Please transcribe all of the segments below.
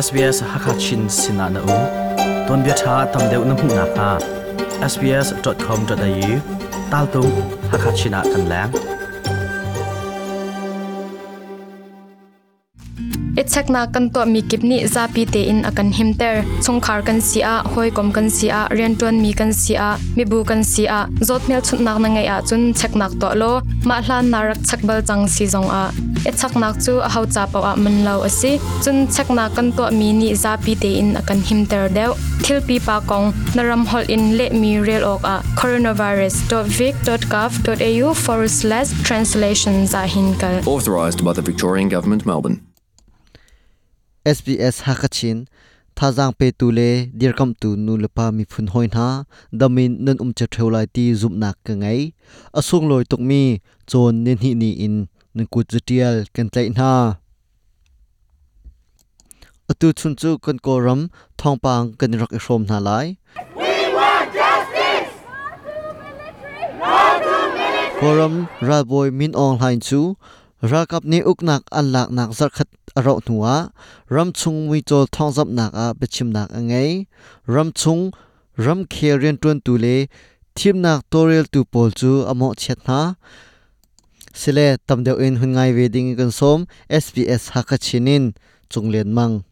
SBS Hakachin Sinana U Ton bia tha tam deuh na hmu na kha. Sbs.com.au tal tu Hakachina kan lang. Ichakna kan to mi kipni zapi te in akan himter chungkhar kan sia hoi kom kan sia riantuan mi kan sia mi bu kan sia zotmel chutnak na ngai a chun cheknak to lo, ma hlan narak chakbal chang si zong a ichaknak chu a hau cha paw a man lo asi chun chekna kan to mi ni zapi te in akan himter deu. Thilpi pa kong naram hol in le mi rel ok a. coronavirus.vic.gov.au forward slash translation za hinkal authorised by the Victorian Government, Melbourne. SBS Hakachin thazang pe tu le dirkam tu nu lepa mi phun hoin ha damin nan um che thaulai ti zum nak ka ngai asung loi tok mi chon nen hi ni in nên nan ku chutial kan tlai na atu chun chu kan ko ram thong pang kan rak rom na lai. Koram Raboy Min Online chu. Rakap ni uknak an lak nak zarkhat aro nuwa ram chung mui chol thong zap nak a bechim nak angai ram chung ram khe rian tuan tu le thim nak torial tu pol chu amo chet na sile tamdeu in hungai wedding kan som SBS hakachinin, chunglen mang.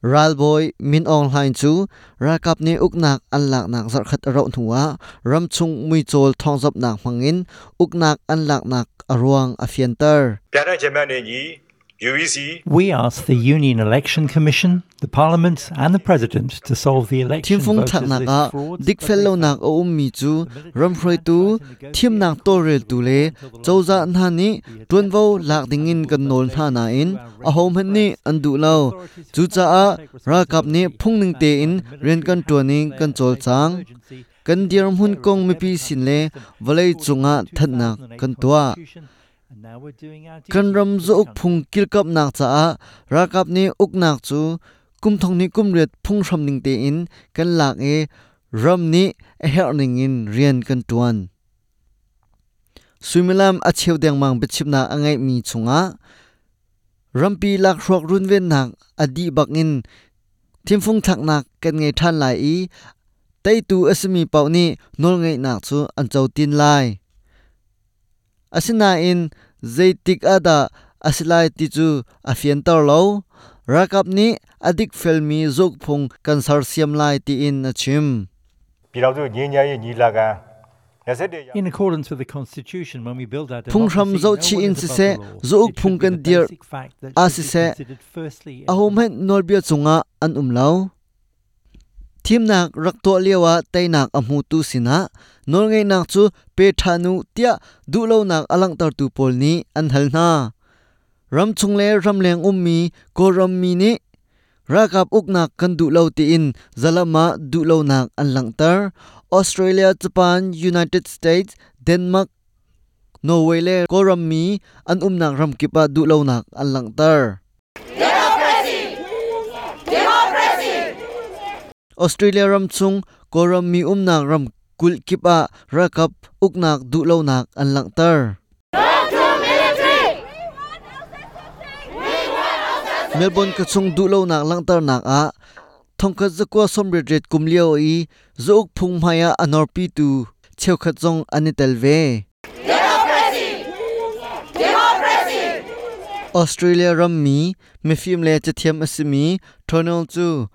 Ralboy min ong hlain chu rakap ni uknak anlak nak zarkhat ro nuwa ramchung mui chol thongjop nak mangin uknak anlak nak aruang afiantar. Pyara jemane ni We asked the Union Election Commission, the Parliament and the President to solve the election. Thiêm phong thạc nạc ạ, Dick Fellow nạc ô ôm mì chú, râm khơi tú, thiêm nạc tô rê tù lê, châu dạ ăn hà ní, tuân vô lạc tình in gần nôn hà nà in, à hôm hẹn ní ăn du lâu. Chú cha ạ, ra cặp ní phung ninh tê in, riêng cân tuần ní cân chôl cháng. Cân điềm hun công mì pi xin lê, và lê chung ạ thật nạc cân tùa kan ram zo uk phung kil kap nak cha a ra kap ni uk nak chu kum thong ni kum ret phung sham ning te in kan lak e ram ni a her ning in rian kan tuan. Suimilam a cheu deng mang bechip na angai mi chunga. Rampi lak rok run ven nak adi bak in thimphung thak nak kan ngai than lai i. Tei tu asmi pau ni nol ngai nak chu an chau tin lai asina in zeitik ada asilai ti chu lo rakap ni adik felmi zok phung consortium lai ti in achim. In accordance with the constitution when we build our democracy Phung ram zo chi in se se zo phung kan dir a se se a hom nol bia chunga an um lao accordance with the Constitution, when we build our Phung ram democracy, zo no chi one in is si above se, the law. zo It uk phung should be kan the dir basic fact that a should si be se, considered firstly in ahom het nol bia chunga an umlo thim nak rak to lewa tai nak amu tu sina nol ngai nak chu pe thanu tia du lo nak alang tar tu pol ni an hal na ram chung le ram leng ummi ko ram mi ni rakap uk nak kan du lo ti in zalama du lo nak an lang tar australia japan united states denmark norway le ko ram mi an um nak ram kipa du lo nak an lang tar Australia ram chung koram mi umnak ram kul kipa rakap uknak dulo nak an lang tar. Melbourne ka chung dulo nak lang tar nak a. Thongka zakwa somre ret kumlio i zok phung maya anor pi tu. Cheu khat jong anitel ve. Australia ram mi me film le chathiam asimi thonol chu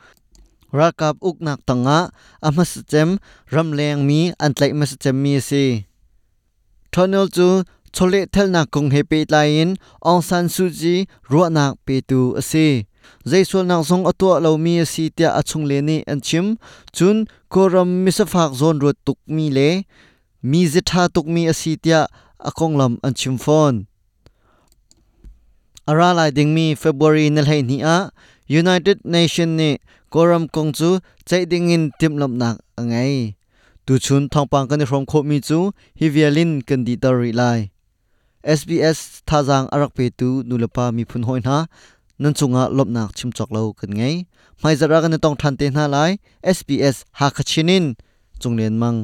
rakap uknak tanga amas chem ramleng mi antlai mas chem mi si. Thonol chu chole thelna kong he pe lain ong san su ji ro nak pe tu ase jaisol nak song atwa lo mi si tia achung le ni an chim, chun koram misafak zon ro tuk mi le. Mi zitha tuk mi asi tia akong lam an chim phone. Ara lai ding mi february nal hai ni a, united nation ni koram kong chu chai ding in tim lam nak, angai. Tu chun thong pang kan from kho mi chu hi vialin kan di tar ri lai. SBS thazang arak pe tu, nulapa mi phun hoi na, nan chunga lop nak, chim chok lo kan ngai. Mai zara kan tong than te na lai SBS ha khachinin chunglen mang.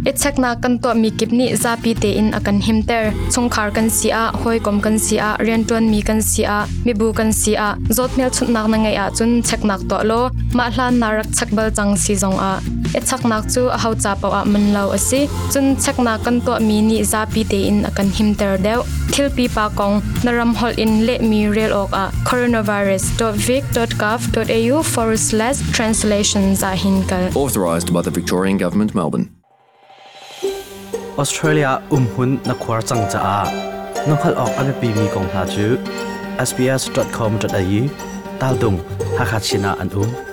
Ichakna kan to mi kipni zapi te in akan himter. Chungkhar kan sia hoi kom kan sia riantuan mi kan sia mi bu kan sia. Zotmel chutnak na ngai a chun cheknak to lo ma hlan narak chakbal chang si zong a. Ichaknak chu a hau cha paw a man lo asi. Chun chekna kan to mi ni zapi te in akan himter deu. Thilpi pa kong naram hol in le mi rel ok a. Coronavirus.vic.gov.au forward slash translation za hinkal. Authorised by the Victorian Government, Melbourne. ออสเตรเลียอุ้มหุ่นนักควาจังจ้านองขัดออกอเมปีมีกองหาจู sbs.com.au ตาดุงฮักฮัชินาอันอุ้ม